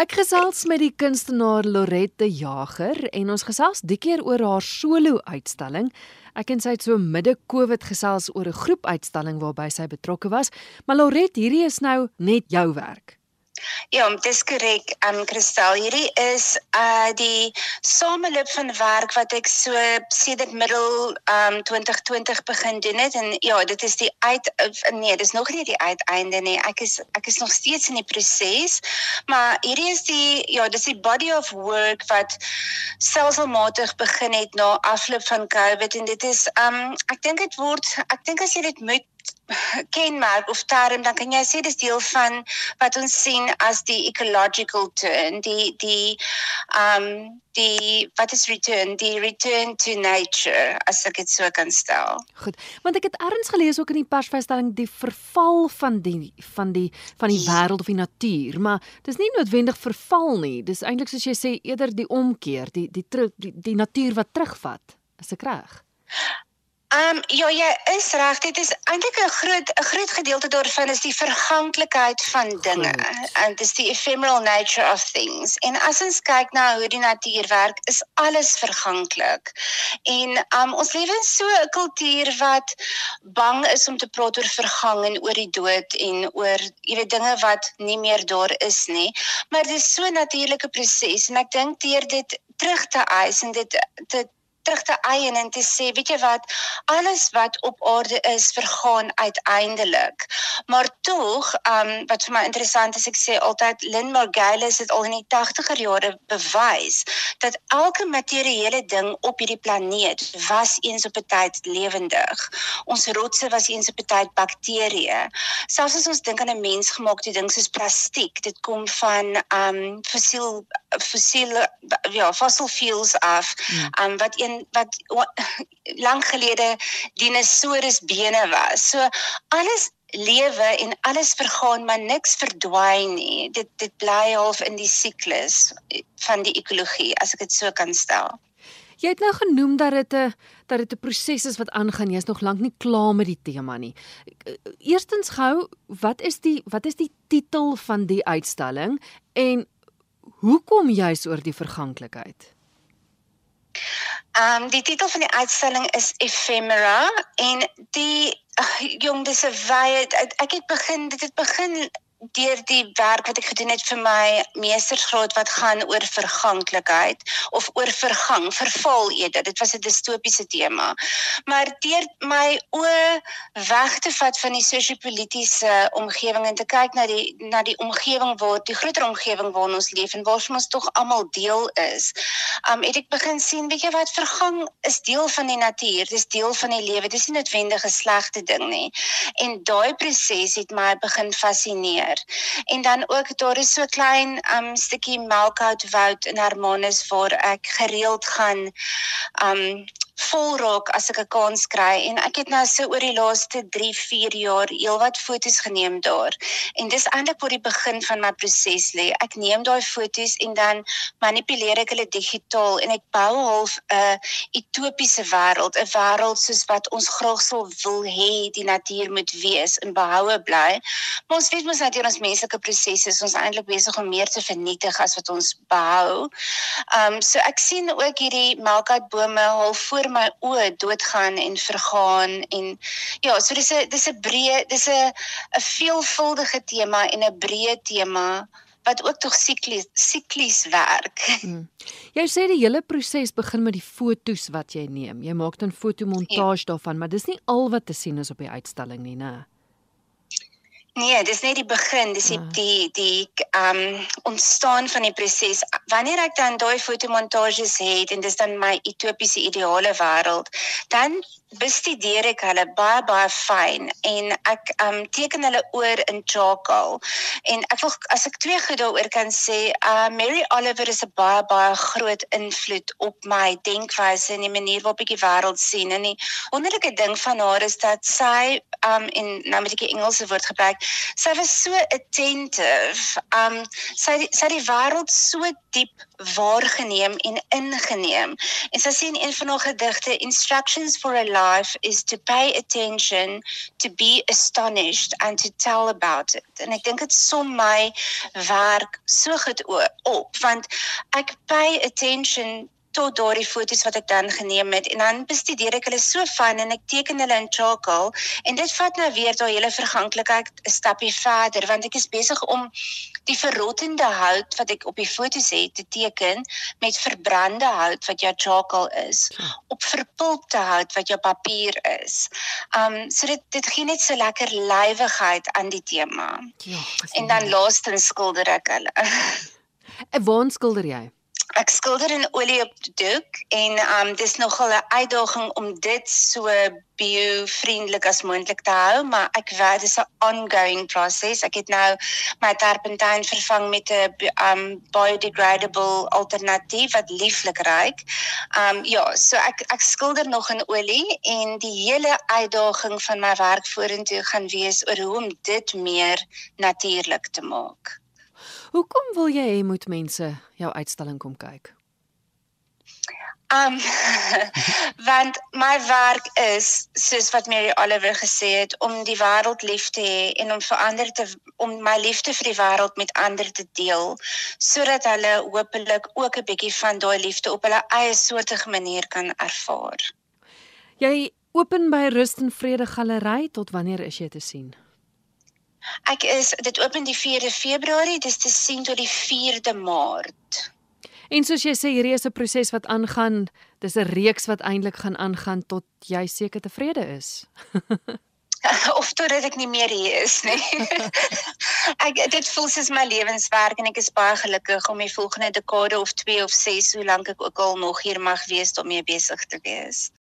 Ek gesels met die kunstenaar Lorette Jager en ons gesels die keer oor haar solo uitstalling. Ek en sy het so midde Covid gesels oor 'n groepuitstalling waarby sy betrokke was, maar Lorette, hierdie is nou net jou werk. Ja, dis korrek. Ehm um, Kristal, hierdie is uh die sameloop van werk wat ek so sedert middel ehm um, 2020 begin doen het en ja, dit is die uit nee, dis nog nie die uiteinde nie. Ek is ek is nog steeds in die proses. Maar hierdie is die ja, dis die body of work wat selfselmatig begin het na afloop van COVID en dit is ehm um, ek dink dit word ek dink as jy dit moet kenmerk of term dan kan jy sê dis deel van wat ons sien as die ecological turn die die um die wat is return die return to nature as ek dit so kan stel. Goed. Want ek het ergens gelees ook in die persvrystelling die verval van die van die van die wêreld of die natuur, maar dis nie noodwendig verval nie. Dis eintlik soos jy sê eerder die omkeer, die die die, die, die natuur wat terugvat. Is ek reg? Ehm um, ja, jy is reg. Dit is eintlik 'n groot 'n groot gedeelte daarvan is die verganklikheid van dinge. En dis die ephemeral nature of things. En as ons kyk na hoe die natuur werk, is alles verganklik. En ehm um, ons lewe in so 'n kultuur wat bang is om te praat oor vergang en oor die dood en oor jy weet dinge wat nie meer daar is nie. Maar dit is so 'n natuurlike proses en ek dink deur dit terug te eis en dit te terug te eien en te sê, weet jy wat, alles wat op aarde is, vergaan uiteindelik. Maar tog, um wat vir my interessant is, ek sê altyd Lynn Margulis het al in die 80er jare bewys dat elke materiële ding op hierdie planeet was eens op 'n tyd lewendig. Ons rotse was eens op 'n tyd bakterieë. Selfs as ons dink aan 'n mensgemaakte ding soos plastiek, dit kom van um fossiel fossiele ja, fossil fuels af, um wat een wat lank gelede dinosourus bene was. So alles lewe en alles vergaan maar niks verdwyn nie. Dit dit bly half in die siklus van die ekologie as ek dit so kan stel. Jy het nou genoem dat dit 'n dat dit 'n proses is wat aangaan. Jy's nog lank nie klaar met die tema nie. Eerstens gou, wat is die wat is die titel van die uitstalling en hoekom juis oor die verganklikheid? Ehm um, die titel van die uitstalling is Ephemera en die ach, jong dis 'n wye ek het begin dit het begin deur die werk wat ek gedoen het vir my meestersgraad wat gaan oor verganklikheid of oor vergang, verval eerder. Dit was 'n distopiese tema. Maar deur my oë weg te vat van die sosio-politiese omgewing en te kyk na die na die omgewing waar die groter omgewing waarin ons leef en waar ons tog almal deel is. Um het ek begin sien, weet jy wat, vergang is deel van die natuur, dis deel van die lewe. Dis nie noodwendig 'n slegte ding nie. En daai proses het my begin fascineer meer. En dan ook daar is so klein um stukkie melkhoutwoud in Hermanus waar ek gereeld gaan um vol raak as ek 'n kans kry en ek het nou so oor die laaste 3, 4 jaar heelwat foto's geneem daar. En dis eintlik waar die begin van my proses lê. Ek neem daai foto's en dan manipuleer ek hulle digitaal en ek bou half 'n utopiese wêreld, 'n wêreld soos wat ons graag sou wil hê die natuur moet wees en behoue bly. Maar ons weet mos dat hier ons menslike prosesse is ons eintlik besig om meer te vernietig as wat ons behou. Um, so ek sien ook hierdie melkoutbome half voor my oë doodgaan en vergaan en ja, so dis 'n dis 'n breë dis 'n 'n veelvuldige tema en 'n breë tema wat ook tog siklies siklies werk. Hmm. Jy sê die hele proses begin met die fotos wat jy neem. Jy maak dan fotomontage ja. daarvan, maar dis nie al wat te sien is op die uitstalling nie, né? Nee, dis net die begin, dis die ah. die die ehm um, ontstaan van die proses. Wanneer ek dan daai fotomontages het en dis dan my utopiese ideale wêreld, dan bestudeer ek hulle baie baie fyn en ek um teken hulle oor in charcoal. En ek wil as ek twee goed daaroor kan sê uh Mary Oliver is 'n baie baie groot invloed op my denkwyse en die manier waarop ek die wêreld sien. En die wonderlike ding van haar is dat sy um in nou met ek die Engelse woord gebruik sy was so attentive. Um sy sy die wêreld so diep waargeneem en ingeneem. En sy sê in een van haar gedigte instructions for a life is to pay attention, to be astonished and to tell about it. En ek dink dit som my werk so goed op want ek pay attention tot daardie foto's wat ek dan geneem het en dan bestudeer ek hulle so fyn en ek teken hulle in charcoal en dit vat nou weer daai hele verganklikheid 'n stapie verder want ek is besig om die verrottende hout wat ek op die foto's het te teken met verbrande hout wat jou charcoal is ja. op verpulpte hout wat jou papier is. Um so dit dit gee net so lekker lywigheid aan die tema. Ja. En dan laastens skilder ek hulle. 'n Waar skilder jy? Ek skilder in olie op doek en um dis nogal 'n uitdaging om dit so bio-vriendelik as moontlik te hou, maar ek weet dis 'n ongoing proses. Ek het nou my terpentyn vervang met 'n um biodegradable alternatief wat lieflik ruik. Um ja, so ek ek skilder nog in olie en die hele uitdaging van my werk vorentoe gaan wees oor hoe om dit meer natuurlik te maak. Hoekom wil jy hê moet mense jou uitstalling kom kyk? Um want my werk is soos wat Mary Oliver gesê het om die wêreld lief te hê en om verander te om my liefde vir die wêreld met ander te deel sodat hulle hopelik ook 'n bietjie van daai liefde op hulle eie soortige manier kan ervaar. Jy open by Rust en Vrede Galery tot wanneer is jy te sien? Ek is dit open die 4de Februarie, dis te sien tot die 4de Maart. En soos jy sê hierdie is 'n proses wat aangaan, dis 'n reeks wat eintlik gaan aangaan tot jy seker tevrede is. of totdat ek nie meer hier is nie. ek dit voel soos my lewenswerk en ek is baie gelukkig om die volgende dekade of 2 of 6 hoe lank ek ook al nog hier mag wees om mee besig te wees.